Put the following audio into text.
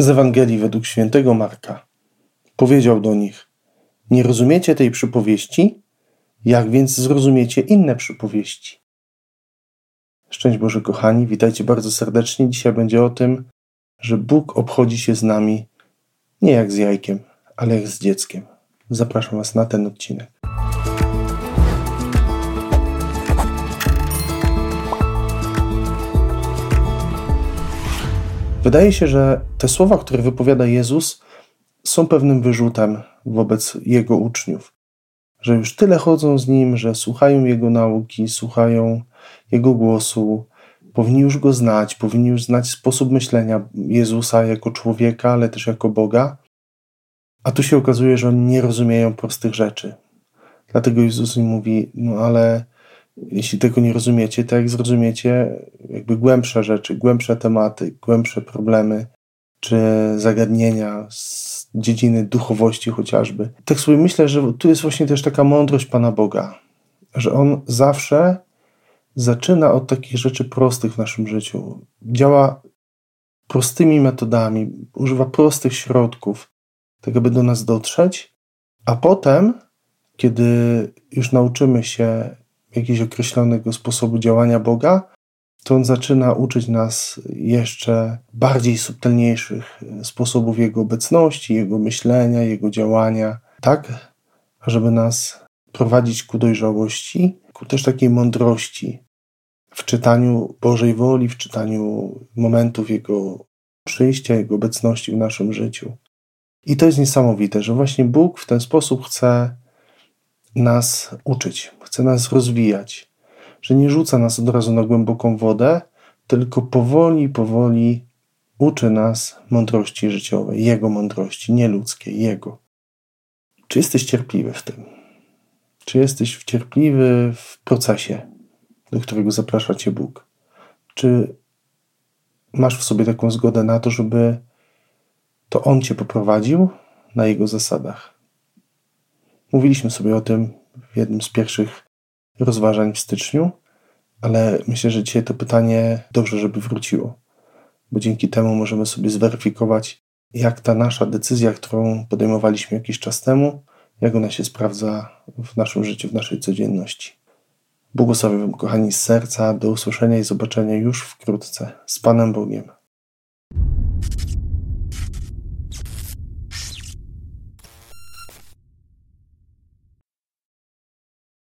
Z Ewangelii według świętego Marka. Powiedział do nich: Nie rozumiecie tej przypowieści? Jak więc zrozumiecie inne przypowieści? Szczęść Boże, kochani, witajcie bardzo serdecznie. Dzisiaj będzie o tym, że Bóg obchodzi się z nami nie jak z jajkiem, ale jak z dzieckiem. Zapraszam Was na ten odcinek. Wydaje się, że te słowa, które wypowiada Jezus, są pewnym wyrzutem wobec Jego uczniów. Że już tyle chodzą z Nim, że słuchają Jego nauki, słuchają Jego głosu, powinni już Go znać, powinni już znać sposób myślenia Jezusa jako człowieka, ale też jako Boga. A tu się okazuje, że oni nie rozumieją prostych rzeczy. Dlatego Jezus im mówi, no ale jeśli tego nie rozumiecie, to jak zrozumiecie jakby głębsze rzeczy, głębsze tematy, głębsze problemy, czy zagadnienia z dziedziny duchowości chociażby. Tak sobie myślę, że tu jest właśnie też taka mądrość Pana Boga, że On zawsze zaczyna od takich rzeczy prostych w naszym życiu. Działa prostymi metodami, używa prostych środków, tak aby do nas dotrzeć, a potem, kiedy już nauczymy się jakiegoś określonego sposobu działania Boga, to on zaczyna uczyć nas jeszcze bardziej subtelniejszych sposobów Jego obecności, Jego myślenia, Jego działania, tak, żeby nas prowadzić ku dojrzałości, ku też takiej mądrości w czytaniu Bożej woli, w czytaniu momentów Jego przyjścia, Jego obecności w naszym życiu. I to jest niesamowite, że właśnie Bóg w ten sposób chce nas uczyć, chce nas rozwijać, że nie rzuca nas od razu na głęboką wodę, tylko powoli, powoli uczy nas mądrości życiowej, Jego mądrości, nie ludzkiej, Jego. Czy jesteś cierpliwy w tym? Czy jesteś cierpliwy w procesie, do którego zaprasza Cię Bóg? Czy masz w sobie taką zgodę na to, żeby to On Cię poprowadził na Jego zasadach? Mówiliśmy sobie o tym w jednym z pierwszych rozważań w styczniu, ale myślę, że dzisiaj to pytanie dobrze, żeby wróciło, bo dzięki temu możemy sobie zweryfikować, jak ta nasza decyzja, którą podejmowaliśmy jakiś czas temu, jak ona się sprawdza w naszym życiu, w naszej codzienności. Błogosławię Wam, kochani, z serca. Do usłyszenia i zobaczenia już wkrótce. Z Panem Bogiem.